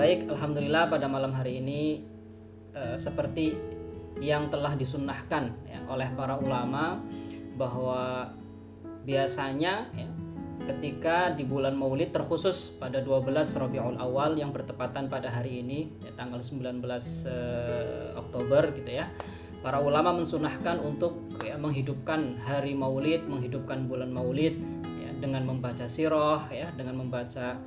baik, alhamdulillah pada malam hari ini eh, seperti yang telah disunnahkan ya, oleh para ulama bahwa biasanya ya, ketika di bulan Maulid terkhusus pada 12 Rabiul Awal yang bertepatan pada hari ini ya, tanggal 19 eh, Oktober gitu ya. Para ulama mensunahkan untuk ya, menghidupkan hari Maulid, menghidupkan bulan Maulid ya, dengan membaca sirah ya, dengan membaca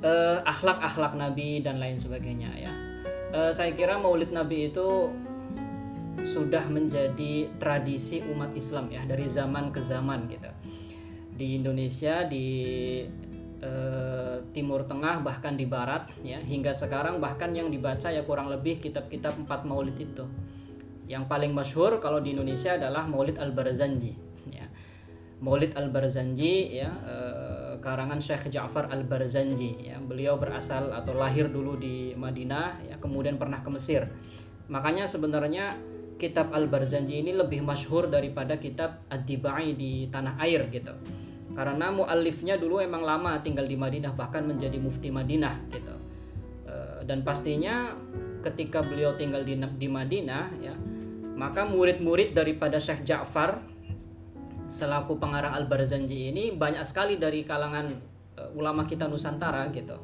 eh, akhlak-akhlak Nabi dan lain sebagainya ya. Eh, saya kira Maulid Nabi itu sudah menjadi tradisi umat Islam ya dari zaman ke zaman gitu. Di Indonesia di eh, Timur Tengah bahkan di Barat ya hingga sekarang bahkan yang dibaca ya kurang lebih kitab-kitab empat Maulid itu. Yang paling masyhur kalau di Indonesia adalah Maulid Al-Barzanji ya. Maulid Al-Barzanji ya karangan Syekh Ja'far Al-Barzanji ya. Beliau berasal atau lahir dulu di Madinah ya kemudian pernah ke Mesir. Makanya sebenarnya kitab Al-Barzanji ini lebih masyhur daripada kitab Ad-Dibai di tanah air gitu. Karena muallifnya dulu emang lama tinggal di Madinah bahkan menjadi mufti Madinah gitu. Eh, Dan pastinya ketika beliau tinggal di, di Madinah ya, maka murid-murid daripada Syekh Ja'far selaku pengarang Al-Barzanji ini banyak sekali dari kalangan eh, ulama kita Nusantara gitu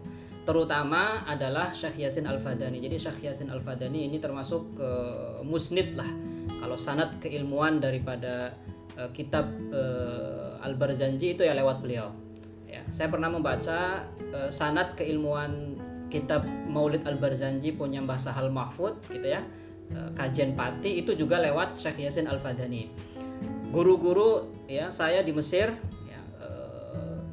terutama adalah Syekh Yasin Al-Fadani. Jadi Syekh Yasin Al-Fadani ini termasuk uh, musnid lah. Kalau sanad keilmuan daripada uh, kitab uh, Al-Barzanji itu ya lewat beliau. Ya, saya pernah membaca uh, sanad keilmuan kitab Maulid Al-Barzanji punya Mbah Sahal Mahfud gitu ya. Uh, kajian Pati itu juga lewat Syekh Yasin Al-Fadani. Guru-guru ya saya di Mesir ya,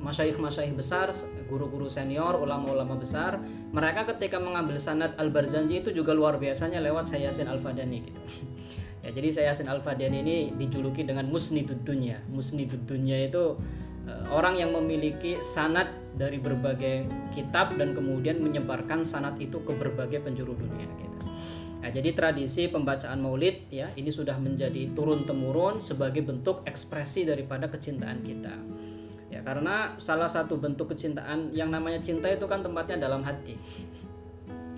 masyaikh-masyaikh besar, guru-guru senior, ulama-ulama besar, mereka ketika mengambil sanad Al-Barzanji itu juga luar biasanya lewat Sayyasin Al-Fadani gitu. ya, jadi Sayyasin Al-Fadani ini dijuluki dengan musnidud dunya. Musnidud dunya itu uh, orang yang memiliki sanad dari berbagai kitab dan kemudian menyebarkan sanad itu ke berbagai penjuru dunia gitu. Nah, jadi tradisi pembacaan Maulid ya ini sudah menjadi turun temurun sebagai bentuk ekspresi daripada kecintaan kita. Ya karena salah satu bentuk kecintaan yang namanya cinta itu kan tempatnya dalam hati.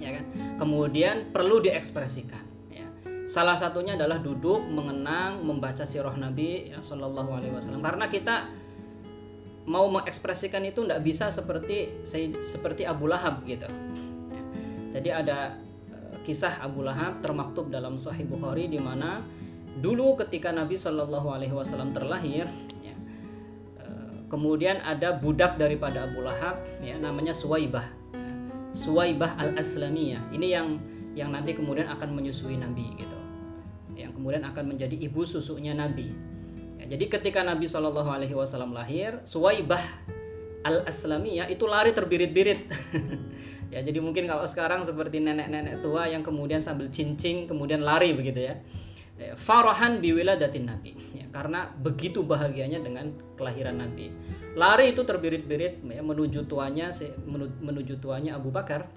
Ya kan? Kemudian perlu diekspresikan ya. Salah satunya adalah duduk mengenang membaca sirah Nabi ya Shallallahu Alaihi Wasallam. Karena kita mau mengekspresikan itu tidak bisa seperti seperti Abu Lahab gitu. Ya. jadi ada kisah Abu Lahab termaktub dalam Sahih Bukhari di mana dulu ketika Nabi Shallallahu Alaihi Wasallam terlahir kemudian ada budak daripada Abu Lahab ya namanya Suwaibah. Suwaibah al Aslamiyah ini yang yang nanti kemudian akan menyusui Nabi gitu. Yang kemudian akan menjadi ibu susunya Nabi. Ya, jadi ketika Nabi Shallallahu Alaihi Wasallam lahir Suwaibah al Aslamiyah itu lari terbirit-birit ya jadi mungkin kalau sekarang seperti nenek-nenek tua yang kemudian sambil cincing kemudian lari begitu ya. Farahan biwiladatin nabi. Ya, karena begitu bahagianya dengan kelahiran nabi. Lari itu terbirit-birit ya, menuju tuanya menuju tuanya Abu Bakar.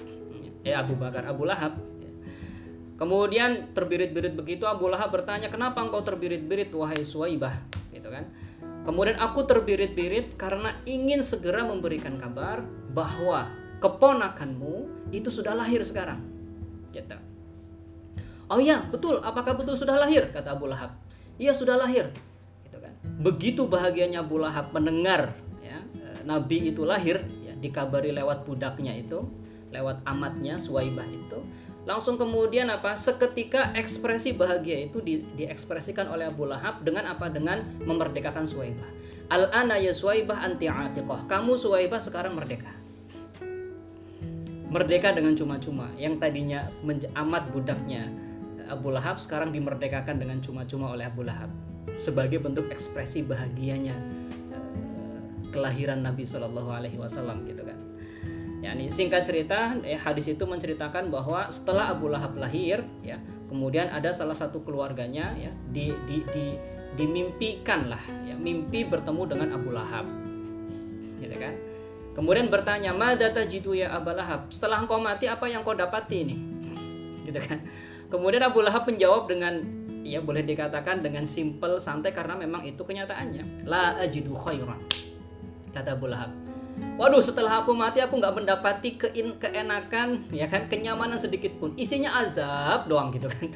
Eh Abu Bakar Abu Lahab. Ya. kemudian terbirit-birit begitu Abu Lahab bertanya kenapa engkau terbirit-birit wahai Suwaibah? Gitu kan. Kemudian aku terbirit-birit karena ingin segera memberikan kabar bahwa keponakanmu itu sudah lahir sekarang gitu Oh iya, betul. Apakah betul sudah lahir? Kata Abu Lahab. Iya, sudah lahir. Gitu kan. Begitu bahagianya Abu Lahab mendengar ya, Nabi itu lahir, ya, dikabari lewat budaknya itu, lewat amatnya Suwaibah itu. Langsung kemudian apa? Seketika ekspresi bahagia itu di, diekspresikan oleh Abu Lahab dengan apa? Dengan memerdekakan Suwaibah. Al-ana ya Suwaibah anti. Kamu Suwaibah sekarang merdeka merdeka dengan cuma-cuma yang tadinya amat budaknya Abu Lahab sekarang dimerdekakan dengan cuma-cuma oleh Abu Lahab sebagai bentuk ekspresi bahagianya uh, kelahiran Nabi Shallallahu Alaihi Wasallam gitu kan. Ya, ini singkat cerita, ya, hadis itu menceritakan bahwa setelah Abu Lahab lahir, ya, kemudian ada salah satu keluarganya, ya, di, di, di, dimimpikan lah, ya, mimpi bertemu dengan Abu Lahab, gitu kan. Kemudian bertanya, Madata jitu ya Abu Lahab, setelah engkau mati apa yang kau dapati nih, gitu kan. Kemudian Abu Lahab menjawab dengan ya boleh dikatakan dengan simple santai karena memang itu kenyataannya. La ajidu khairan. Kata Abu Lahab. waduh setelah aku mati aku nggak mendapati kein keenakan ya kan kenyamanan sedikit pun isinya azab doang gitu kan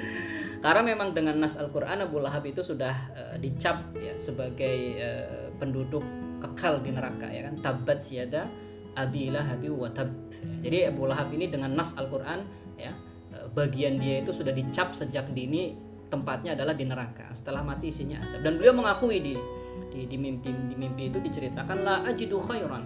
karena memang dengan nas Al-Quran Abu Lahab itu sudah uh, dicap ya sebagai uh, penduduk kekal di neraka ya kan? Tabat yada abi lahabi wa tab. Jadi Abu Lahab ini dengan nas Al-Quran ya uh, bagian dia itu sudah dicap sejak dini tempatnya adalah di neraka setelah mati isinya azab. Dan beliau mengakui di di, di mimpi di mimpi itu diceritakan la ajidu khairan.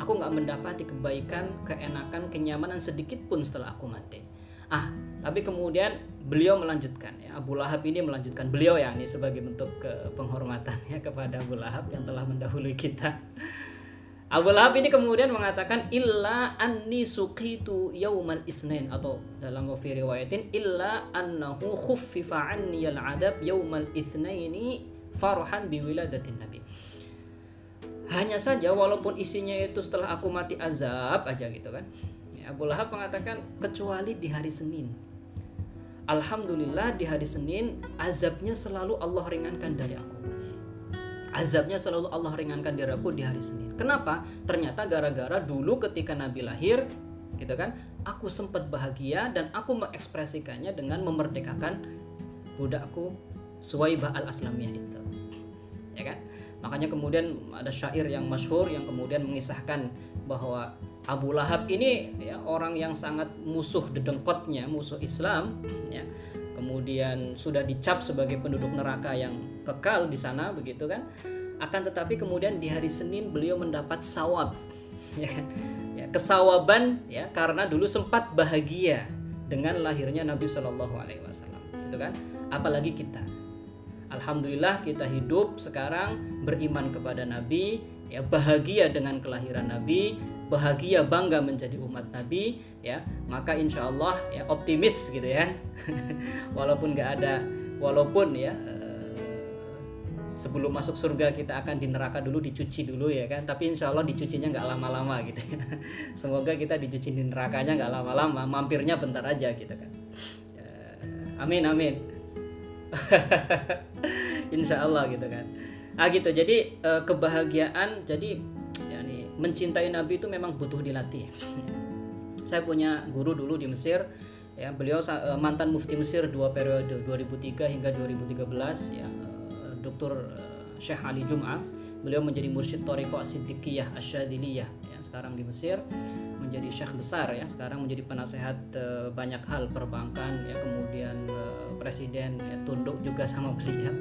Aku nggak mendapati kebaikan keenakan kenyamanan sedikit pun setelah aku mati ah tapi kemudian beliau melanjutkan ya. Abu Lahab ini melanjutkan beliau ya ini sebagai bentuk ke penghormatannya kepada Abu Lahab yang telah mendahului kita. Abu Lahab ini kemudian mengatakan illa anni suqitu yaumal isnin atau dalam wafi riwayatin illa annahu khuffifa anni al adab yaumal itsnaini farhan biwiladatin nabi. Hanya saja walaupun isinya itu setelah aku mati azab aja gitu kan Abu Lahab mengatakan kecuali di hari Senin. Alhamdulillah di hari Senin azabnya selalu Allah ringankan dari aku. Azabnya selalu Allah ringankan dari aku di hari Senin. Kenapa? Ternyata gara-gara dulu ketika Nabi lahir, gitu kan, aku sempat bahagia dan aku mengekspresikannya dengan memerdekakan budakku Suwaibah al-Aslamiyah itu. Ya kan? Makanya kemudian ada syair yang masyhur yang kemudian mengisahkan bahwa Abu Lahab ini ya orang yang sangat musuh dedengkotnya, musuh Islam ya. Kemudian sudah dicap sebagai penduduk neraka yang kekal di sana begitu kan. Akan tetapi kemudian di hari Senin beliau mendapat sawab ya kan. Ya, kesawaban ya karena dulu sempat bahagia dengan lahirnya Nabi Shallallahu alaihi wasallam. Gitu kan? Apalagi kita. Alhamdulillah kita hidup sekarang beriman kepada Nabi, ya bahagia dengan kelahiran Nabi, bahagia bangga menjadi umat Nabi ya maka insya Allah ya optimis gitu ya. Walaupun nggak ada walaupun ya eh, sebelum masuk surga kita akan di neraka dulu dicuci dulu ya kan. Tapi insya Allah dicucinya nggak lama-lama gitu ya. Semoga kita dicuci di nerakanya nggak lama-lama mampirnya bentar aja gitu kan. Ya, amin amin. Insya Allah gitu kan. Ah gitu. Jadi eh, kebahagiaan jadi mencintai Nabi itu memang butuh dilatih. Saya punya guru dulu di Mesir, ya beliau eh, mantan mufti Mesir dua periode 2003 hingga 2013, ya eh, Dr. Eh, Syekh Ali Jum'ah. Beliau menjadi mursyid Toriko Siddiqiyah Asyadiliyah ya sekarang di Mesir menjadi syekh besar ya sekarang menjadi penasehat banyak hal perbankan ya kemudian presiden ya tunduk juga sama beliau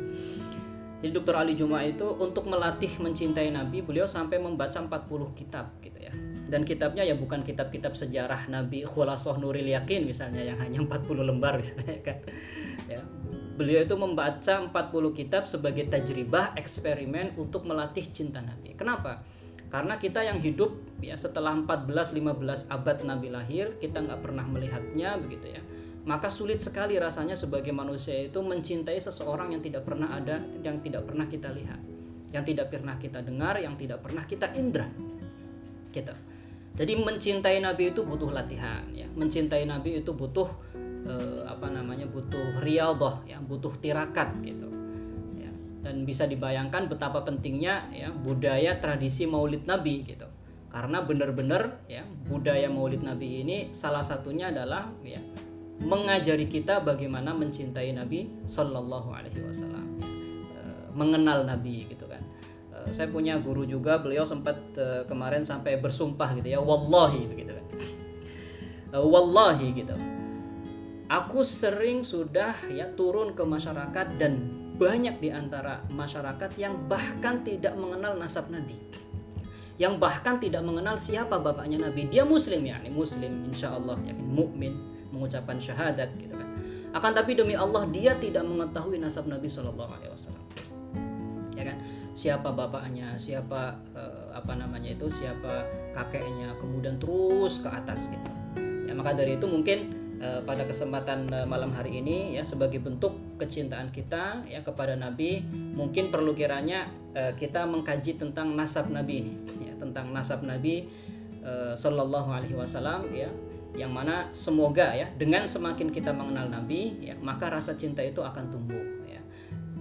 jadi Dr. Ali Juma itu untuk melatih mencintai Nabi, beliau sampai membaca 40 kitab gitu ya. Dan kitabnya ya bukan kitab-kitab sejarah Nabi Khulasoh Nuril Yakin misalnya yang hanya 40 lembar misalnya kan. Ya. Beliau itu membaca 40 kitab sebagai tajribah eksperimen untuk melatih cinta Nabi. Kenapa? Karena kita yang hidup ya setelah 14-15 abad Nabi lahir, kita nggak pernah melihatnya begitu ya maka sulit sekali rasanya sebagai manusia itu mencintai seseorang yang tidak pernah ada, yang tidak pernah kita lihat, yang tidak pernah kita dengar, yang tidak pernah kita indra. Gitu. Jadi mencintai Nabi itu butuh latihan, ya. Mencintai Nabi itu butuh eh, apa namanya? butuh riyadhah, ya, butuh tirakat gitu. Ya. Dan bisa dibayangkan betapa pentingnya ya budaya tradisi Maulid Nabi gitu. Karena benar-benar ya budaya Maulid Nabi ini salah satunya adalah ya mengajari kita bagaimana mencintai Nabi Shallallahu Alaihi Wasallam, eh, mengenal Nabi gitu kan. Eh, saya punya guru juga, beliau sempat eh, kemarin sampai bersumpah gitu ya, wallahi begitu kan. wallahi gitu. Aku sering sudah ya turun ke masyarakat dan banyak di antara masyarakat yang bahkan tidak mengenal nasab Nabi yang bahkan tidak mengenal siapa bapaknya Nabi. Dia Muslim ya, Muslim, insya Allah, yakin mukmin, mengucapkan syahadat gitu kan. Akan tapi demi Allah dia tidak mengetahui nasab Nabi Shallallahu Alaihi Wasallam. Ya kan? Siapa bapaknya, siapa uh, apa namanya itu, siapa kakeknya, kemudian terus ke atas gitu. Ya maka dari itu mungkin uh, pada kesempatan uh, malam hari ini ya sebagai bentuk kecintaan kita ya kepada Nabi mungkin perlu kiranya uh, kita mengkaji tentang nasab Nabi ini ya tentang nasab Nabi uh, Shallallahu Alaihi Wasallam ya yang mana semoga ya dengan semakin kita mengenal Nabi ya maka rasa cinta itu akan tumbuh ya.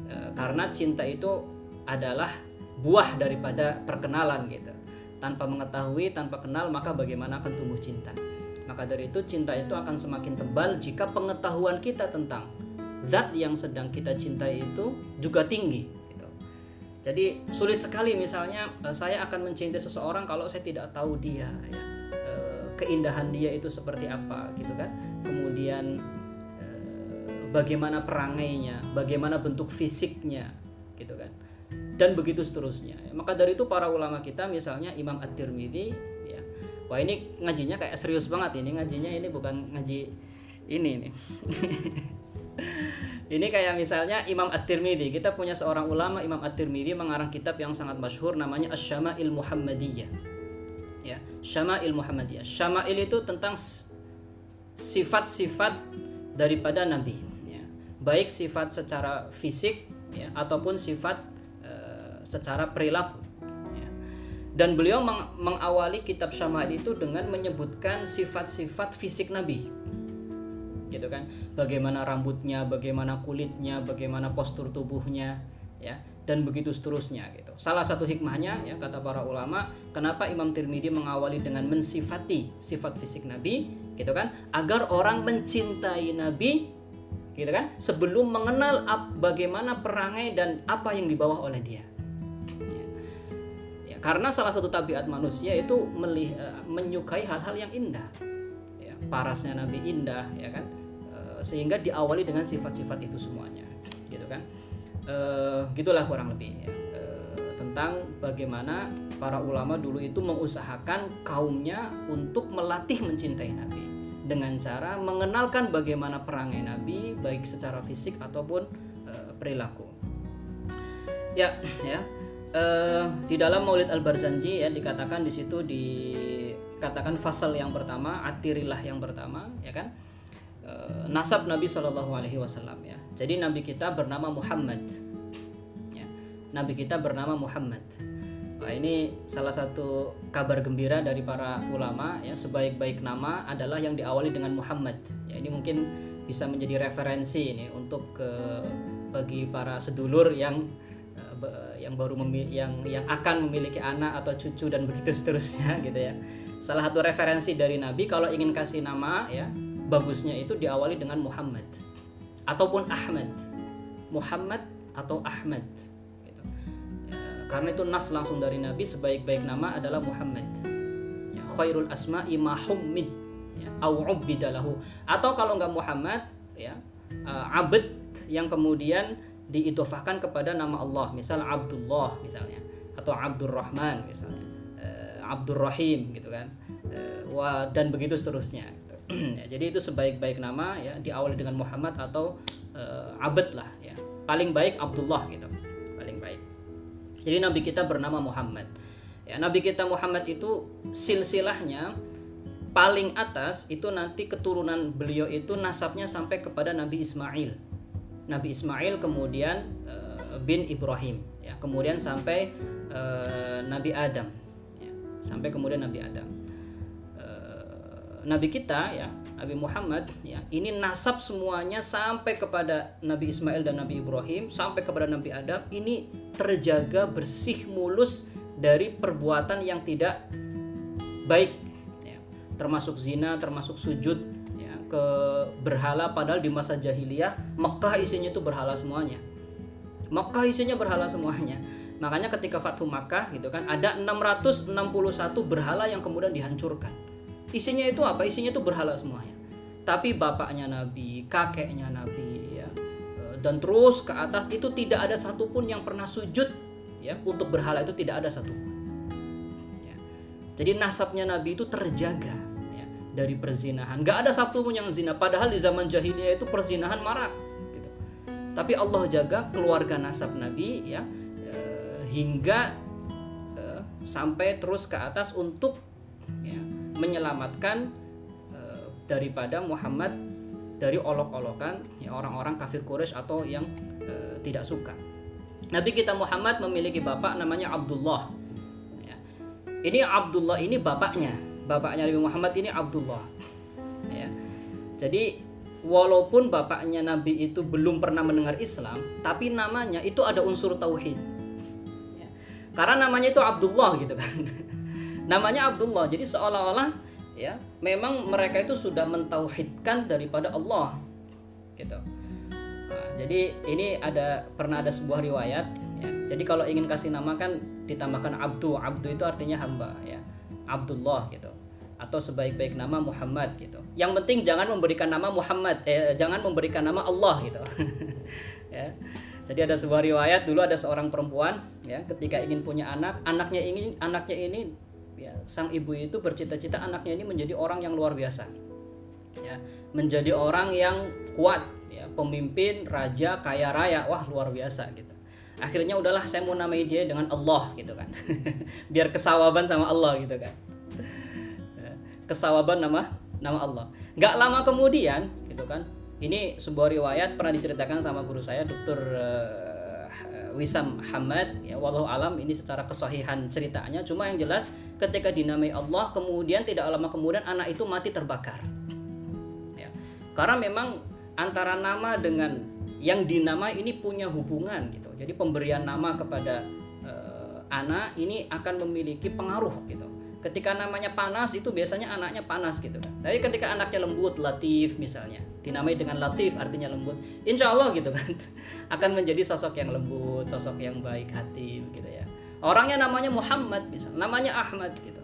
E, karena cinta itu adalah buah daripada perkenalan gitu. Tanpa mengetahui tanpa kenal maka bagaimana akan tumbuh cinta? Maka dari itu cinta itu akan semakin tebal jika pengetahuan kita tentang zat yang sedang kita cintai itu juga tinggi gitu. jadi sulit sekali misalnya eh, saya akan mencintai seseorang kalau saya tidak tahu dia ya keindahan dia itu seperti apa gitu kan? Kemudian eh, bagaimana perangainya bagaimana bentuk fisiknya gitu kan? Dan begitu seterusnya. Maka dari itu para ulama kita misalnya Imam At-Tirmidzi ya wah ini ngajinya kayak serius banget ini ngajinya ini bukan ngaji ini nih. Ini kayak misalnya Imam At-Tirmidzi. Kita punya seorang ulama Imam At-Tirmidzi mengarang kitab yang sangat masyhur namanya Asy-Syama'il Muhammadiyah ya Syama'il Muhammadiyah Syama'il itu tentang sifat-sifat daripada Nabi ya. baik sifat secara fisik ya ataupun sifat eh, secara perilaku ya. dan beliau meng- mengawali kitab Syama'il itu dengan menyebutkan sifat-sifat fisik Nabi gitu kan bagaimana rambutnya bagaimana kulitnya bagaimana postur tubuhnya ya dan begitu seterusnya gitu. Salah satu hikmahnya ya kata para ulama kenapa Imam Tirmidzi mengawali dengan mensifati sifat fisik Nabi gitu kan? Agar orang mencintai Nabi gitu kan? Sebelum mengenal bagaimana perangai dan apa yang dibawa oleh dia. Ya. Karena salah satu tabiat manusia itu melih- eh, menyukai hal-hal yang indah. Ya, parasnya Nabi indah ya kan? Eh, sehingga diawali dengan sifat-sifat itu semuanya gitu kan Eh, gitulah kurang lebih ya. Eh, tentang bagaimana para ulama dulu itu mengusahakan kaumnya untuk melatih mencintai Nabi dengan cara mengenalkan bagaimana perangai Nabi baik secara fisik ataupun eh, perilaku. Ya ya. Di dalam Maulid Al Barzanji ya dikatakan di situ dikatakan fasal yang pertama atirillah yang pertama ya kan? Nasab Nabi Shallallahu Alaihi Wasallam ya jadi Nabi kita bernama Muhammad. Ya. Nabi kita bernama Muhammad. Wah, ini salah satu kabar gembira dari para ulama ya. Sebaik-baik nama adalah yang diawali dengan Muhammad. Ya ini mungkin bisa menjadi referensi ini untuk ke bagi para sedulur yang eh, yang baru memi- yang yang akan memiliki anak atau cucu dan begitu seterusnya gitu ya. Salah satu referensi dari Nabi kalau ingin kasih nama ya bagusnya itu diawali dengan Muhammad ataupun Ahmad. Muhammad atau Ahmad gitu. Ya, karena itu nas langsung dari Nabi sebaik-baik nama adalah Muhammad. Ya, khairul asma'i ma hummid ya, atau kalau nggak Muhammad ya uh, abd yang kemudian diitofahkan kepada nama Allah. Misal Abdullah misalnya. Atau Abdurrahman misalnya. Eh, Abdurrahim gitu kan. Wah dan begitu seterusnya. Ya, jadi itu sebaik-baik nama ya diawali dengan Muhammad atau eh, abd lah ya. Paling baik Abdullah gitu paling baik. Jadi nabi kita bernama Muhammad. Ya nabi kita Muhammad itu silsilahnya paling atas itu nanti keturunan beliau itu nasabnya sampai kepada Nabi Ismail. Nabi Ismail kemudian eh, bin Ibrahim ya. Kemudian sampai eh, Nabi Adam ya, sampai kemudian Nabi Adam Nabi kita ya Nabi Muhammad ya ini nasab semuanya sampai kepada Nabi Ismail dan Nabi Ibrahim sampai kepada Nabi Adam ini terjaga bersih mulus dari perbuatan yang tidak baik ya. termasuk zina termasuk sujud ya, ke berhala padahal di masa jahiliyah Mekah isinya itu berhala semuanya. Mekah isinya berhala semuanya. Makanya ketika Fathu Makkah gitu kan ada 661 berhala yang kemudian dihancurkan isinya itu apa isinya itu berhala semuanya tapi bapaknya Nabi kakeknya Nabi ya eh, dan terus ke atas itu tidak ada satupun yang pernah sujud ya untuk berhala itu tidak ada satupun Ya. Jadi nasabnya Nabi itu terjaga ya, dari perzinahan. Gak ada satupun yang zina. Padahal di zaman jahiliyah itu perzinahan marak. Gitu. Tapi Allah jaga keluarga nasab Nabi ya eh, hingga eh, sampai terus ke atas untuk ya, menyelamatkan eh, daripada Muhammad dari olok-olokan ya, orang-orang kafir Quraisy atau yang eh, tidak suka. Nabi kita Muhammad memiliki bapak namanya Abdullah. Ya. Ini Abdullah ini bapaknya, bapaknya Nabi Muhammad ini Abdullah. Ya. Jadi walaupun bapaknya Nabi itu belum pernah mendengar Islam, tapi namanya itu ada unsur tauhid. Ya. Karena namanya itu Abdullah gitu kan. namanya Abdullah jadi seolah-olah ya memang mereka itu sudah mentauhidkan daripada Allah gitu nah, jadi ini ada pernah ada sebuah riwayat ya. jadi kalau ingin kasih nama kan ditambahkan Abdu Abdu itu artinya hamba ya Abdullah gitu atau sebaik-baik nama Muhammad gitu. Yang penting jangan memberikan nama Muhammad, eh, jangan memberikan nama Allah gitu. ya. Jadi ada sebuah riwayat dulu ada seorang perempuan ya ketika ingin punya anak, anaknya ingin anaknya ini ya sang ibu itu bercita-cita anaknya ini menjadi orang yang luar biasa. Ya, menjadi orang yang kuat ya, pemimpin, raja, kaya raya. Wah, luar biasa gitu. Akhirnya udahlah saya mau namai dia dengan Allah gitu kan. Biar kesawaban sama Allah gitu kan kesawaban nama nama Allah. Gak lama kemudian, gitu kan? Ini sebuah riwayat pernah diceritakan sama guru saya, Dr. Eh, Wisam Hamad. Ya, walau alam ini secara kesahihan ceritanya. Cuma yang jelas, ketika dinamai Allah, kemudian tidak lama kemudian anak itu mati terbakar. Ya. Karena memang antara nama dengan yang dinamai ini punya hubungan gitu. Jadi pemberian nama kepada uh, anak ini akan memiliki pengaruh gitu ketika namanya panas itu biasanya anaknya panas gitu kan. Tapi ketika anaknya lembut latif misalnya dinamai dengan latif artinya lembut insya Allah gitu kan akan menjadi sosok yang lembut sosok yang baik hati gitu ya. Orangnya namanya Muhammad misalnya namanya Ahmad gitu.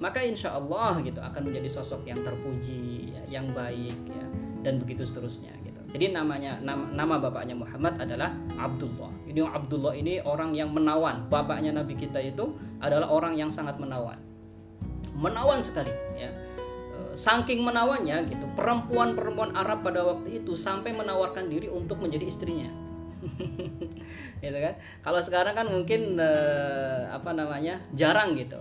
Maka insya Allah gitu akan menjadi sosok yang terpuji ya, yang baik ya dan begitu seterusnya gitu. Jadi namanya nama, nama bapaknya Muhammad adalah Abdullah. Ini Abdullah ini orang yang menawan. Bapaknya Nabi kita itu adalah orang yang sangat menawan menawan sekali ya. E, saking menawannya gitu perempuan-perempuan Arab pada waktu itu sampai menawarkan diri untuk menjadi istrinya. Gitu kan? Kalau sekarang kan mungkin eh, apa namanya jarang gitu.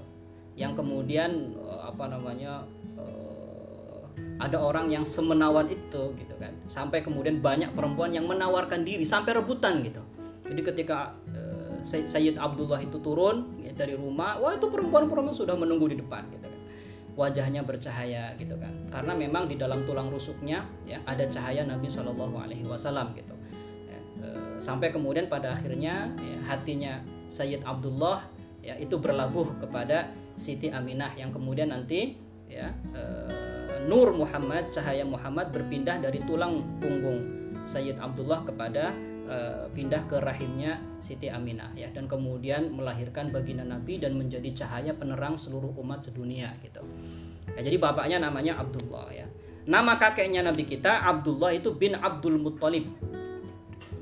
Yang kemudian eh, apa namanya eh, ada orang yang semenawan itu gitu kan. Sampai kemudian banyak perempuan yang menawarkan diri sampai rebutan gitu. Jadi ketika eh, Sayyid Abdullah itu turun ya, dari rumah. Wah itu perempuan-perempuan sudah menunggu di depan gitu kan. Wajahnya bercahaya gitu kan. Karena memang di dalam tulang rusuknya ya ada cahaya Nabi Shallallahu Alaihi Wasallam gitu. Ya, e, sampai kemudian pada akhirnya ya, hatinya Sayyid Abdullah ya itu berlabuh kepada Siti Aminah yang kemudian nanti ya e, Nur Muhammad cahaya Muhammad berpindah dari tulang punggung Sayyid Abdullah kepada e, pindah ke rahimnya Siti Aminah ya dan kemudian melahirkan baginda Nabi dan menjadi cahaya penerang seluruh umat sedunia gitu. Ya, jadi bapaknya namanya Abdullah ya. Nama kakeknya Nabi kita Abdullah itu bin Abdul Muttalib.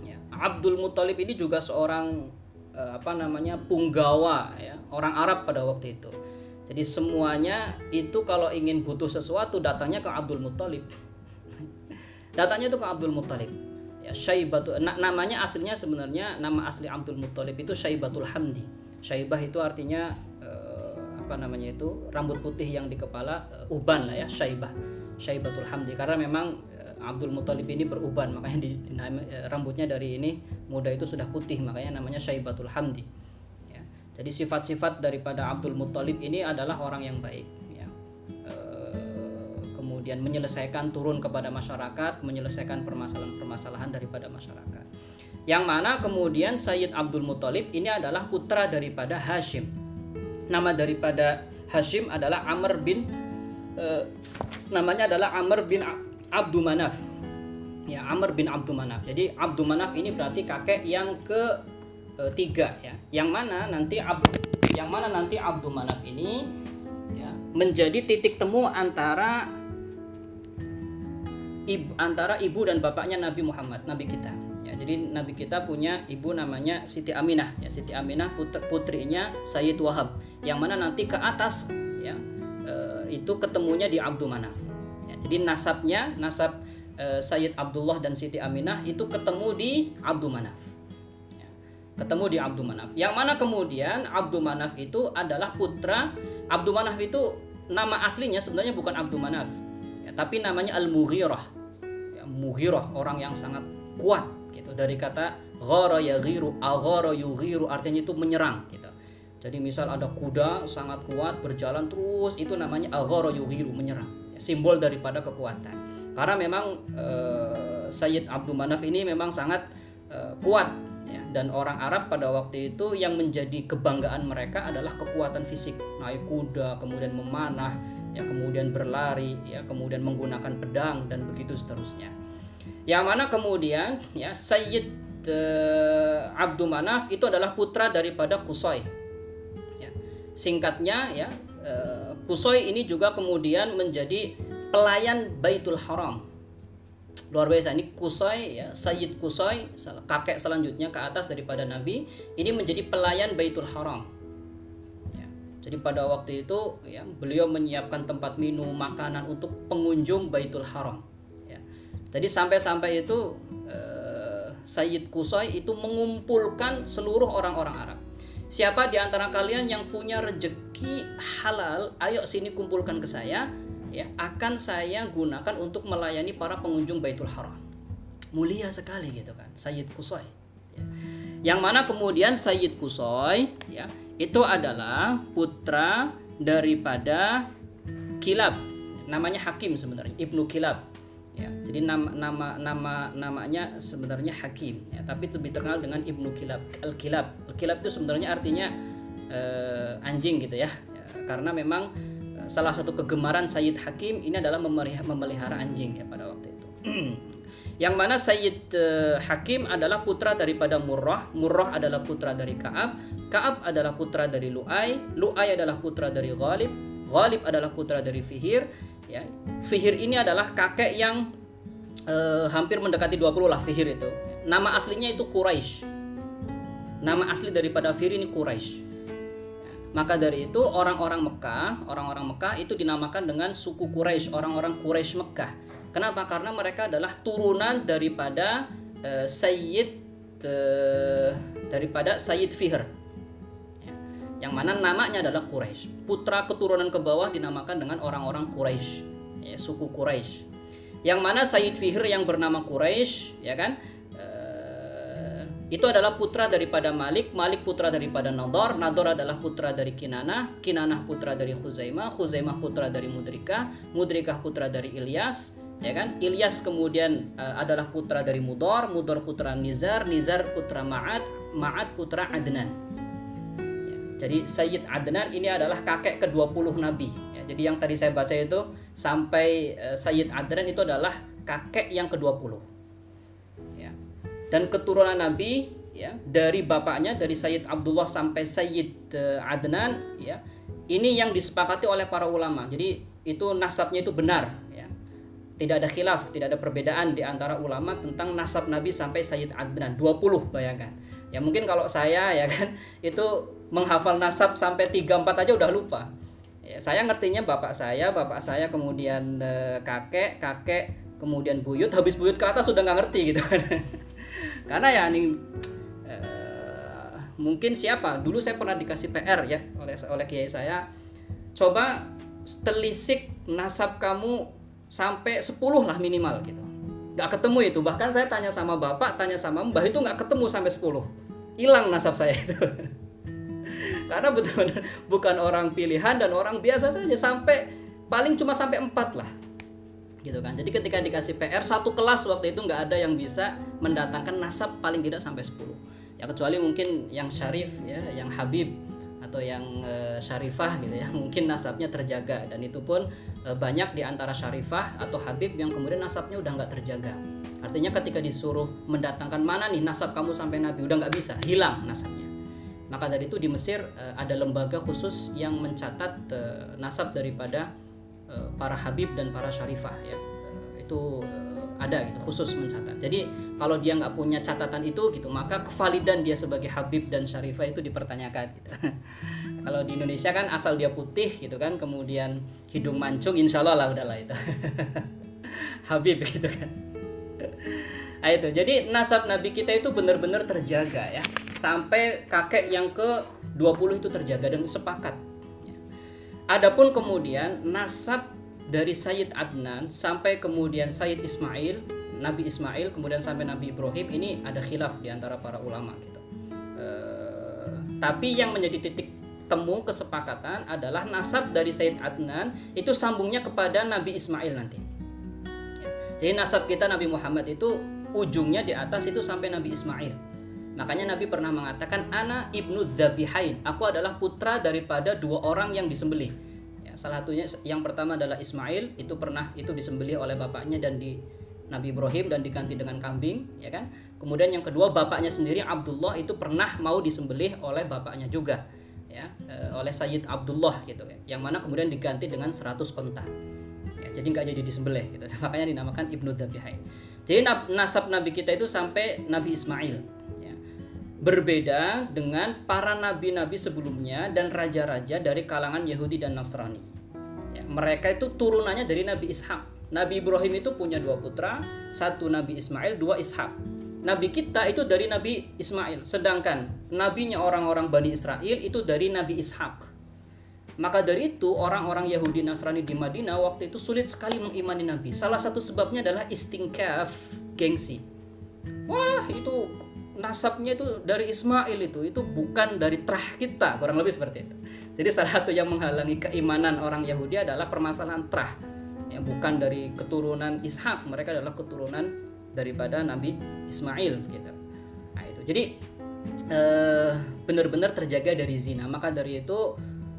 Ya, Abdul Muttalib ini juga seorang eh, apa namanya punggawa ya, orang Arab pada waktu itu. Jadi semuanya itu kalau ingin butuh sesuatu datangnya ke Abdul Muttalib. datangnya itu ke Abdul Muttalib. Ya, Syaibatul na namanya aslinya sebenarnya nama asli Abdul Muttalib itu Syaibatul Hamdi. Syaibah itu artinya apa namanya itu rambut putih yang di kepala uh, uban lah ya syaibah syaibatul hamdi karena memang uh, Abdul Muthalib ini beruban makanya di, di uh, rambutnya dari ini muda itu sudah putih makanya namanya syaibatul hamdi ya. jadi sifat-sifat daripada Abdul Muthalib ini adalah orang yang baik ya. Kemudian menyelesaikan turun kepada masyarakat menyelesaikan permasalahan-permasalahan daripada masyarakat yang mana kemudian Sayyid Abdul Muthalib ini adalah putra daripada Hashim nama daripada Hashim adalah Amr bin uh, namanya adalah Amr bin Abdul Manaf. Ya, Amr bin Abdul Manaf. Jadi Abdul Manaf ini berarti kakek yang ke uh, tiga ya. Yang mana nanti Ab yang mana nanti Abdul Manaf ini ya, menjadi titik temu antara ibu, antara ibu dan bapaknya Nabi Muhammad, Nabi kita. Jadi Nabi kita punya ibu namanya Siti Aminah. Ya Siti Aminah putri putrinya Sayyid Wahab. Yang mana nanti ke atas ya e, itu ketemunya di Abdul Manaf. Ya, jadi nasabnya nasab e, Sayyid Abdullah dan Siti Aminah itu ketemu di Abdul Manaf. Ya, ketemu di Abdul Manaf. Yang mana kemudian Abdul Manaf itu adalah putra Abdul Manaf itu nama aslinya sebenarnya bukan Abdul Manaf. Ya, tapi namanya Al Mughirah ya, Mughirah orang yang sangat kuat gitu. Dari kata ghara yaghiru aghara yughiru artinya itu menyerang gitu. Jadi misal ada kuda sangat kuat berjalan terus itu namanya aghara yughiru menyerang. Ya, simbol daripada kekuatan. Karena memang eh, Sayyid Abdul Manaf ini memang sangat eh, kuat ya. Dan orang Arab pada waktu itu yang menjadi kebanggaan mereka adalah kekuatan fisik. Naik kuda kemudian memanah ya kemudian berlari ya kemudian menggunakan pedang dan begitu seterusnya. Yang mana kemudian ya Sayyid uh, Abdul Manaf itu adalah putra daripada Kusoi ya. singkatnya ya uh, Kusoi ini juga kemudian menjadi pelayan Baitul Haram. Luar biasa ini Kusai ya Sayyid Kusai kakek selanjutnya ke atas daripada Nabi ini menjadi pelayan Baitul Haram jadi pada waktu itu ya beliau menyiapkan tempat minum makanan untuk pengunjung Baitul Haram ya. jadi sampai-sampai itu eh, Sayyid Kusai itu mengumpulkan seluruh orang-orang Arab siapa di antara kalian yang punya rejeki halal ayo sini kumpulkan ke saya ya akan saya gunakan untuk melayani para pengunjung Baitul Haram. Mulia sekali gitu kan, Sayyid Kusoy. Ya. Yang mana kemudian Sayyid Kusoy ya itu adalah putra daripada Kilab. Namanya Hakim sebenarnya, Ibnu Kilab. Ya, jadi nama nama nama namanya sebenarnya Hakim ya, tapi lebih terkenal dengan Ibnu Kilab. Al-Kilab. Al-Kilab itu sebenarnya artinya uh, anjing gitu ya. ya karena memang salah satu kegemaran Sayyid Hakim ini adalah memelihara anjing ya pada waktu itu. Yang mana Sayyid uh, Hakim adalah putra daripada Murrah, Murrah adalah putra dari Ka'ab, Ka'ab adalah putra dari Lu'ai, Lu'ai adalah putra dari Ghalib, Ghalib adalah putra dari Fihir, ya. Fihir ini adalah kakek yang uh, hampir mendekati 20 lah Fihir itu. Nama aslinya itu Quraisy. Nama asli daripada Fihir ini Quraisy. Maka dari itu orang-orang Mekah, orang-orang Mekah itu dinamakan dengan suku Quraisy, orang-orang Quraisy Mekah. Kenapa? Karena mereka adalah turunan daripada uh, Sayyid uh, daripada Sayyid Fihr. Ya. Yang mana namanya adalah Quraisy. Putra keturunan ke bawah dinamakan dengan orang-orang Quraisy, ya, suku Quraisy. Yang mana Sayyid Fihr yang bernama Quraisy, ya kan? itu adalah putra daripada Malik, Malik putra daripada Nador, Nador adalah putra dari Kinanah, Kinanah putra dari Khuzaimah, Khuzaimah putra dari Mudrikah, Mudrikah putra dari Ilyas, ya kan? Ilyas kemudian uh, adalah putra dari Mudor, Mudor putra Nizar, Nizar putra Ma'ad, Ma'ad putra Adnan. Ya, jadi Sayyid Adnan ini adalah kakek ke-20 nabi. Ya, jadi yang tadi saya baca itu sampai uh, Sayyid Adnan itu adalah kakek yang ke-20 dan keturunan Nabi ya dari bapaknya dari Sayyid Abdullah sampai Sayyid uh, Adnan ya ini yang disepakati oleh para ulama jadi itu nasabnya itu benar ya tidak ada khilaf tidak ada perbedaan di antara ulama tentang nasab Nabi sampai Sayyid Adnan. 20 bayangkan. Ya mungkin kalau saya ya kan itu menghafal nasab sampai 3 4 aja udah lupa. Ya, saya ngertinya bapak saya bapak saya kemudian uh, kakek kakek kemudian buyut habis buyut ke atas sudah nggak ngerti gitu. Kan karena ya ini uh, mungkin siapa? Dulu saya pernah dikasih PR ya oleh oleh kiai saya. Coba telisik nasab kamu sampai 10 lah minimal gitu. Nggak ketemu itu. Bahkan saya tanya sama bapak tanya sama mbah itu nggak ketemu sampai 10 hilang nasab saya itu. Karena betul-betul bukan orang pilihan dan orang biasa saja. Sampai paling cuma sampai empat lah. Gitu kan. Jadi ketika dikasih PR satu kelas waktu itu nggak ada yang bisa mendatangkan nasab paling tidak sampai 10 ya kecuali mungkin yang syarif ya yang habib atau yang e, syarifah gitu ya mungkin nasabnya terjaga. Dan itu pun e, banyak di antara syarifah atau habib yang kemudian nasabnya udah nggak terjaga. Artinya ketika disuruh mendatangkan mana nih nasab kamu sampai nabi? Udah nggak bisa hilang nasabnya. Maka dari itu di Mesir e, ada lembaga khusus yang mencatat e, nasab daripada Eh, para habib dan para syarifah ya. Eh, itu eh, ada gitu khusus mencatat. Jadi kalau dia nggak punya catatan itu gitu maka kevalidan dia sebagai habib dan syarifah itu dipertanyakan gitu. kalau di Indonesia kan asal dia putih gitu kan kemudian hidung mancung insya Allah lah udahlah itu habib gitu kan. Nah itu jadi nasab Nabi kita itu benar-benar terjaga ya sampai kakek yang ke 20 itu terjaga dan sepakat Adapun kemudian nasab dari Sayyid Adnan sampai kemudian Sayyid Ismail, Nabi Ismail, kemudian sampai Nabi Ibrahim ini ada khilaf di antara para ulama gitu. E, tapi yang menjadi titik temu kesepakatan adalah nasab dari Sayyid Adnan itu sambungnya kepada Nabi Ismail nanti. Jadi nasab kita Nabi Muhammad itu ujungnya di atas itu sampai Nabi Ismail. Makanya Nabi pernah mengatakan ana ibnu Zabihain. Aku adalah putra daripada dua orang yang disembelih. Salah satunya yang pertama adalah Ismail, itu pernah itu disembelih oleh bapaknya dan di Nabi Ibrahim dan diganti dengan kambing, ya kan? Kemudian yang kedua bapaknya sendiri Abdullah itu pernah mau disembelih oleh bapaknya juga, ya, eh, oleh Sayyid Abdullah gitu ya. Yang mana kemudian diganti dengan 100 onta. Ya, jadi nggak jadi disembelih gitu. Makanya dinamakan Ibnu Zabihain. Jadi nasab Nabi kita itu sampai Nabi Ismail. Berbeda dengan para nabi-nabi sebelumnya dan raja-raja dari kalangan Yahudi dan Nasrani. Ya, mereka itu turunannya dari Nabi Ishak. Nabi Ibrahim itu punya dua putra, satu Nabi Ismail, dua Ishak. Nabi kita itu dari Nabi Ismail, sedangkan nabinya orang-orang Bani Israel itu dari Nabi Ishak. Maka dari itu orang-orang Yahudi Nasrani di Madinah waktu itu sulit sekali mengimani Nabi. Salah satu sebabnya adalah istingkaf, gengsi. Wah, itu nasabnya itu dari Ismail itu, itu bukan dari terah kita, kurang lebih seperti itu. Jadi salah satu yang menghalangi keimanan orang Yahudi adalah permasalahan terah. Ya, bukan dari keturunan Ishak, mereka adalah keturunan daripada Nabi Ismail gitu. Nah, itu. Jadi eh, benar-benar terjaga dari zina. Maka dari itu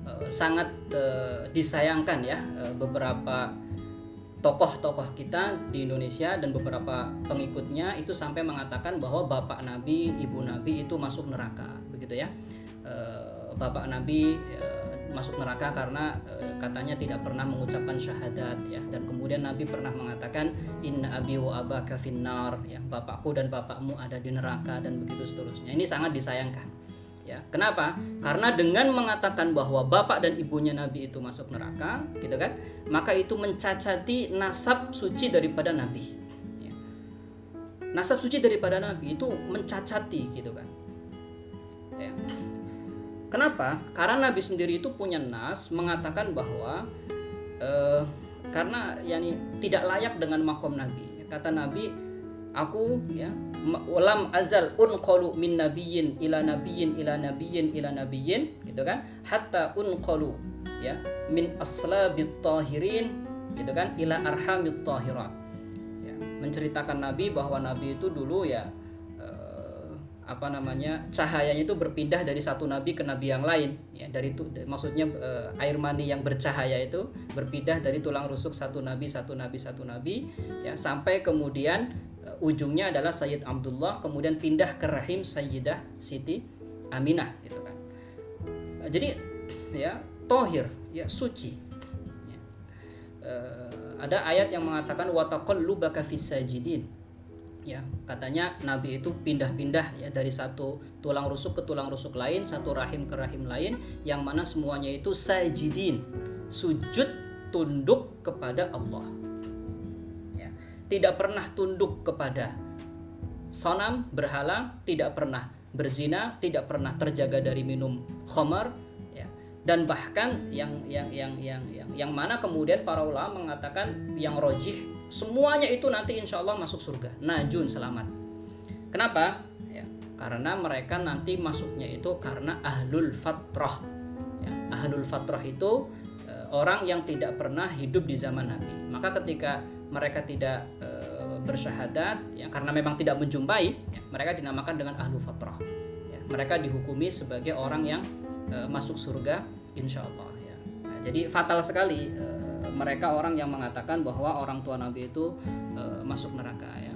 Eh, sangat uh, disayangkan ya beberapa tokoh-tokoh kita di Indonesia dan beberapa pengikutnya itu sampai mengatakan bahwa bapak nabi, ibu nabi itu masuk neraka, begitu ya. Uh, bapak nabi uh, masuk neraka karena uh, katanya tidak pernah mengucapkan syahadat ya dan kemudian nabi pernah mengatakan inna abi wa abaka finnar ya bapakku dan bapakmu ada di neraka dan begitu seterusnya. Ini sangat disayangkan ya kenapa? Karena dengan mengatakan bahwa bapak dan ibunya nabi itu masuk neraka gitu kan? Maka itu mencacati nasab suci daripada nabi. Ya. nasab suci daripada nabi itu mencacati gitu kan? Ya. kenapa? Karena nabi sendiri itu punya nas mengatakan bahwa eh, karena yani tidak layak dengan makom nabi. Kata nabi aku ya walam azal unqalu min nabiyyin ila nabiyyin ila nabiyyin ila nabiyyin gitu kan? Hatta unqalu ya min aslabit tahirin gitu kan? Ila arhamit tahirat. Ya, menceritakan nabi bahwa nabi itu dulu ya eh, apa namanya cahayanya itu berpindah dari satu nabi ke nabi yang lain ya. Dari itu maksudnya eh, air mani yang bercahaya itu berpindah dari tulang rusuk satu nabi satu nabi satu nabi ya. Sampai kemudian ujungnya adalah Sayyid Abdullah kemudian pindah ke rahim Sayyidah Siti Aminah gitu kan. Jadi ya tohir ya suci. Ya. Uh, ada ayat yang mengatakan wataqallubaka fis sajidin. Ya katanya nabi itu pindah-pindah ya dari satu tulang rusuk ke tulang rusuk lain satu rahim ke rahim lain yang mana semuanya itu sajidin sujud tunduk kepada Allah tidak pernah tunduk kepada sonam berhala, tidak pernah berzina, tidak pernah terjaga dari minum khamar, ya. dan bahkan yang yang yang yang yang yang mana kemudian para ulama mengatakan yang rojih semuanya itu nanti insya Allah masuk surga, najun selamat. Kenapa? Ya, karena mereka nanti masuknya itu karena ahlul fatrah. Ya, ahlul fatrah itu e, orang yang tidak pernah hidup di zaman Nabi. Maka ketika mereka tidak e, bersyahadat ya karena memang tidak menjumpai ya, mereka dinamakan dengan ahlu fatrah ya, mereka dihukumi sebagai orang yang e, masuk surga insya Allah ya. Nah, jadi fatal sekali e, mereka orang yang mengatakan bahwa orang tua Nabi itu e, masuk neraka ya.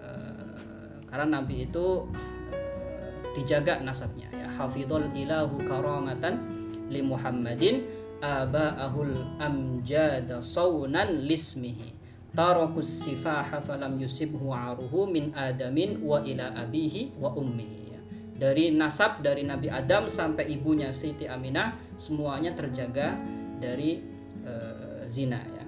E, karena Nabi itu e, dijaga nasabnya ya. Hafidhul ilahu karamatan li Muhammadin aba'ahul amjada sawnan lismihi tarakus sifaha falam yusibhu aruhu min adamin wa ila abihi wa ummihi dari nasab dari Nabi Adam sampai ibunya Siti Aminah semuanya terjaga dari uh, zina ya.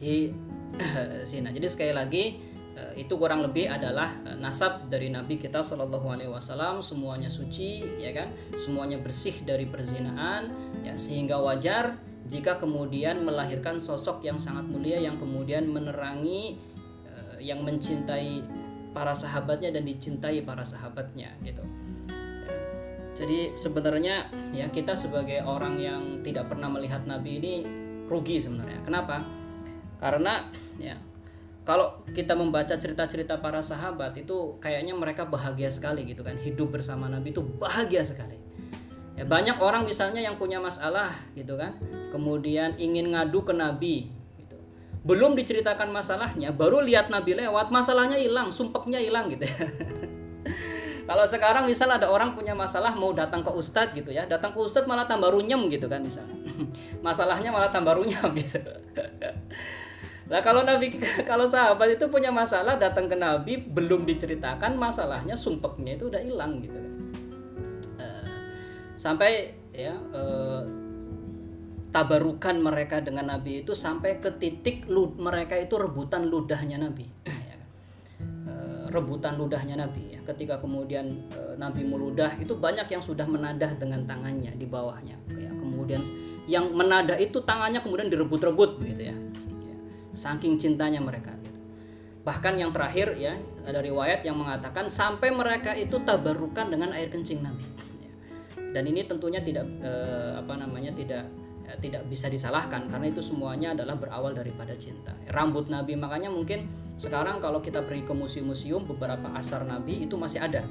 Di, zina. Jadi sekali lagi uh, itu kurang lebih adalah uh, nasab dari Nabi kita Shallallahu Alaihi Wasallam. Semuanya suci ya kan? Semuanya bersih dari perzinaan ya. Sehingga wajar jika kemudian melahirkan sosok yang sangat mulia yang kemudian menerangi uh, yang mencintai para sahabatnya dan dicintai para sahabatnya gitu. Ya. Jadi sebenarnya ya kita sebagai orang yang tidak pernah melihat Nabi ini rugi sebenarnya. Kenapa? Karena ya kalau kita membaca cerita-cerita para sahabat itu kayaknya mereka bahagia sekali gitu kan hidup bersama Nabi itu bahagia sekali ya banyak orang misalnya yang punya masalah gitu kan. Kemudian ingin ngadu ke Nabi gitu. belum diceritakan masalahnya baru lihat Nabi lewat masalahnya hilang sumpeknya hilang gitu. Ya kalau sekarang misal ada orang punya masalah mau datang ke ustadz gitu ya. Datang ke ustadz malah tambah runyem gitu kan misalnya masalahnya malah tambah runyem gitu. Nah kalau Nabi kalau sahabat itu punya masalah datang ke Nabi belum diceritakan masalahnya sumpeknya itu udah hilang gitu kan. Sampai ya uh, tabarukan mereka dengan Nabi itu sampai ke titik lud, mereka itu rebutan ludahnya Nabi. ya kan? uh, rebutan ludahnya Nabi ya. Ketika kemudian uh, Nabi meludah itu banyak yang sudah menadah dengan tangannya di bawahnya. Ya. Kemudian yang menadah itu tangannya kemudian direbut-rebut begitu ya saking cintanya mereka gitu. bahkan yang terakhir ya ada riwayat yang mengatakan sampai mereka itu tabarukan dengan air kencing Nabi dan ini tentunya tidak eh, apa namanya tidak ya, tidak bisa disalahkan karena itu semuanya adalah berawal daripada cinta. Rambut Nabi makanya mungkin sekarang kalau kita pergi ke museum-museum beberapa asar Nabi itu masih ada.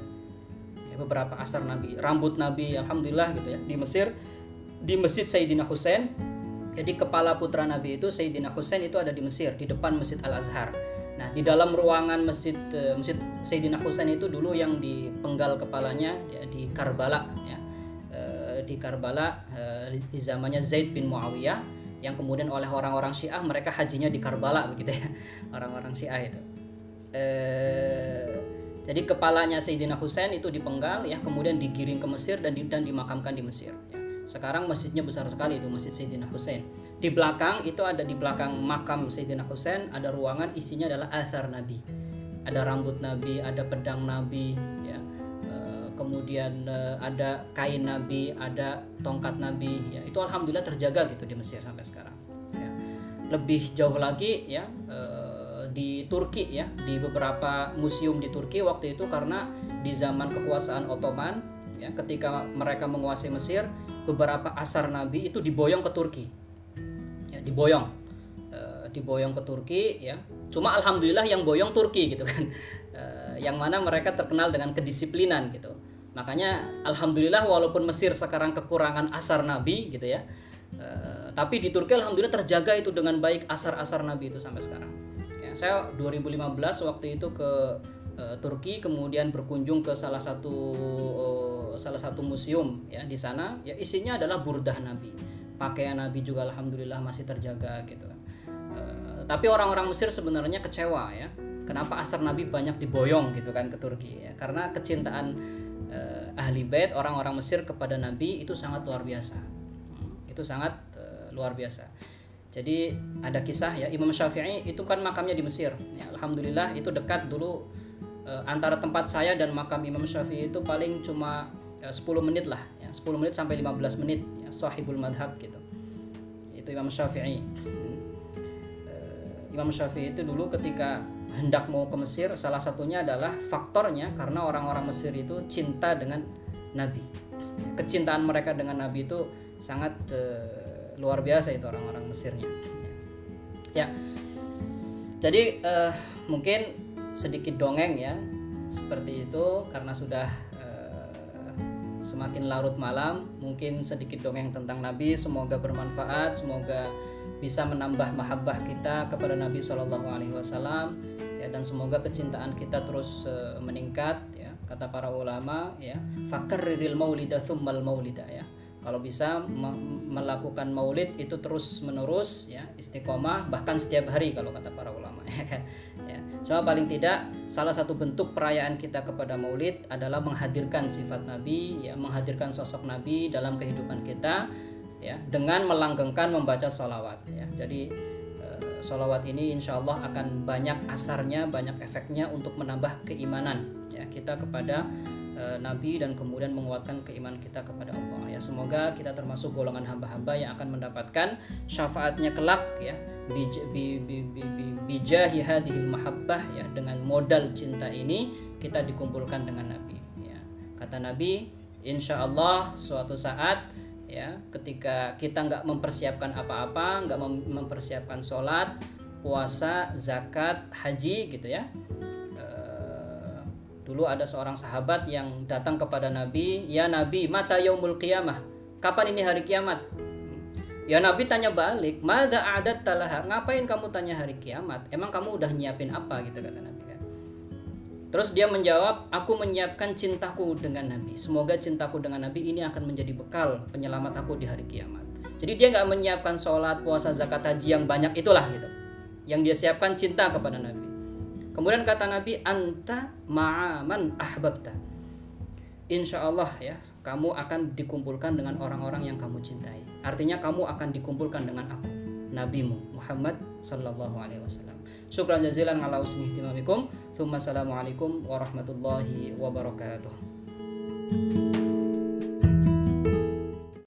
Ya, beberapa asar Nabi. Rambut Nabi alhamdulillah gitu ya di Mesir di Masjid Sayyidina Hussein. Jadi kepala putra Nabi itu Sayyidina Husain itu ada di Mesir di depan Masjid Al Azhar. Nah di dalam ruangan masjid eh, masjid Sayyidina Husain itu dulu yang dipenggal kepalanya ya, di Karbala ya di Karbala e, di zamannya Zaid bin Muawiyah yang kemudian oleh orang-orang Syiah mereka hajinya di Karbala begitu ya orang-orang Syiah itu. E, jadi kepalanya Sayyidina Husain itu dipenggal ya kemudian digiring ke Mesir dan dan dimakamkan di Mesir. Ya. Sekarang masjidnya besar sekali itu Masjid Sayyidina Husain. Di belakang itu ada di belakang makam Sayyidina Husain ada ruangan isinya adalah asar Nabi. Ada rambut Nabi, ada pedang Nabi, kemudian e, ada kain Nabi, ada tongkat Nabi, ya. Itu alhamdulillah terjaga gitu di Mesir sampai sekarang. Ya. Lebih jauh lagi ya e, di Turki ya, di beberapa museum di Turki waktu itu karena di zaman kekuasaan Ottoman ya ketika mereka menguasai Mesir beberapa asar Nabi itu diboyong ke Turki ya diboyong e, diboyong ke Turki ya cuma alhamdulillah yang boyong Turki gitu kan yang mana mereka terkenal dengan kedisiplinan gitu makanya alhamdulillah walaupun Mesir sekarang kekurangan asar Nabi gitu ya e, tapi di Turki alhamdulillah terjaga itu dengan baik asar-asar Nabi itu sampai sekarang. Ya, saya 2015 waktu itu ke uh, Turki kemudian berkunjung ke salah satu uh, salah satu museum ya di sana. Ya isinya adalah burdah Nabi. Pakaian Nabi juga alhamdulillah masih terjaga gitu. Uh, tapi orang-orang Mesir sebenarnya kecewa ya. Kenapa asar Nabi banyak diboyong gitu kan ke Turki ya. Karena kecintaan ahli bait orang-orang Mesir kepada Nabi itu sangat luar biasa. Hmm, itu sangat uh, luar biasa. Jadi ada kisah ya Imam Syafi'i itu kan makamnya di Mesir. Ya, alhamdulillah itu dekat dulu uh, antara tempat saya dan makam Imam Syafi'i itu paling cuma uh, eh, 10 menit lah ya. 10 menit sampai 15 menit ya sahibul madhab gitu. Itu Imam Syafi'i. Uh, Imam Syafi'i itu dulu ketika hendak mau ke Mesir salah satunya adalah faktornya karena orang-orang Mesir itu cinta dengan Nabi. Kecintaan mereka dengan Nabi itu sangat uh, luar biasa itu orang-orang Mesirnya. Ya. Jadi uh, mungkin sedikit dongeng ya seperti itu karena sudah uh, semakin larut malam mungkin sedikit dongeng tentang Nabi semoga bermanfaat semoga bisa menambah mahabbah kita kepada Nabi Shallallahu Alaihi Wasallam ya dan semoga kecintaan kita terus uh, meningkat ya kata para ulama ya. Fakar ril maulida thummal maulida ya. Kalau bisa melakukan maulid itu terus menerus ya istiqomah bahkan setiap hari kalau kata para ulama ya kan? Ya. Cuma paling tidak salah satu bentuk perayaan kita kepada maulid adalah menghadirkan sifat nabi ya menghadirkan sosok nabi dalam kehidupan kita ya dengan melanggengkan membaca sholawat ya. Jadi eh, sholawat ini insya Allah akan banyak asarnya banyak efeknya untuk menambah keimanan ya kita kepada Eh, Nabi dan kemudian menguatkan keimanan kita kepada Allah ya. Semoga kita termasuk golongan hamba-hamba yang akan mendapatkan syafaatnya kelak ya bijahi hadhil mahabbah ya. Dengan modal cinta ini kita dikumpulkan dengan Nabi ya. Kata Nabi insya Allah suatu saat ya ketika kita nggak mempersiapkan apa-apa nggak mempersiapkan sholat puasa, zakat, haji gitu ya. Eh, dulu ada seorang sahabat yang datang kepada Nabi, "Ya Nabi, mata yaumul qiyamah?" Kapan ini hari kiamat? Ya Nabi tanya balik, "Madza adat talaha?" Ngapain kamu tanya hari kiamat? Emang kamu udah nyiapin apa gitu kata Nabi. Terus dia menjawab, "Aku menyiapkan cintaku dengan Nabi. Semoga cintaku dengan Nabi ini akan menjadi bekal penyelamat aku di hari kiamat." Jadi dia nggak menyiapkan sholat, puasa, zakat, haji yang banyak itulah gitu. Yang dia siapkan cinta kepada Nabi. Kemudian kata Nabi, "Anta ma'aman ahbabta." Insya Allah ya, kamu akan dikumpulkan dengan orang-orang yang kamu cintai. Artinya kamu akan dikumpulkan dengan aku, Nabimu Muhammad Sallallahu Alaihi Wasallam. Syukran jazilan ala usni ihtimamikum. Assalamualaikum warahmatullahi wabarakatuh.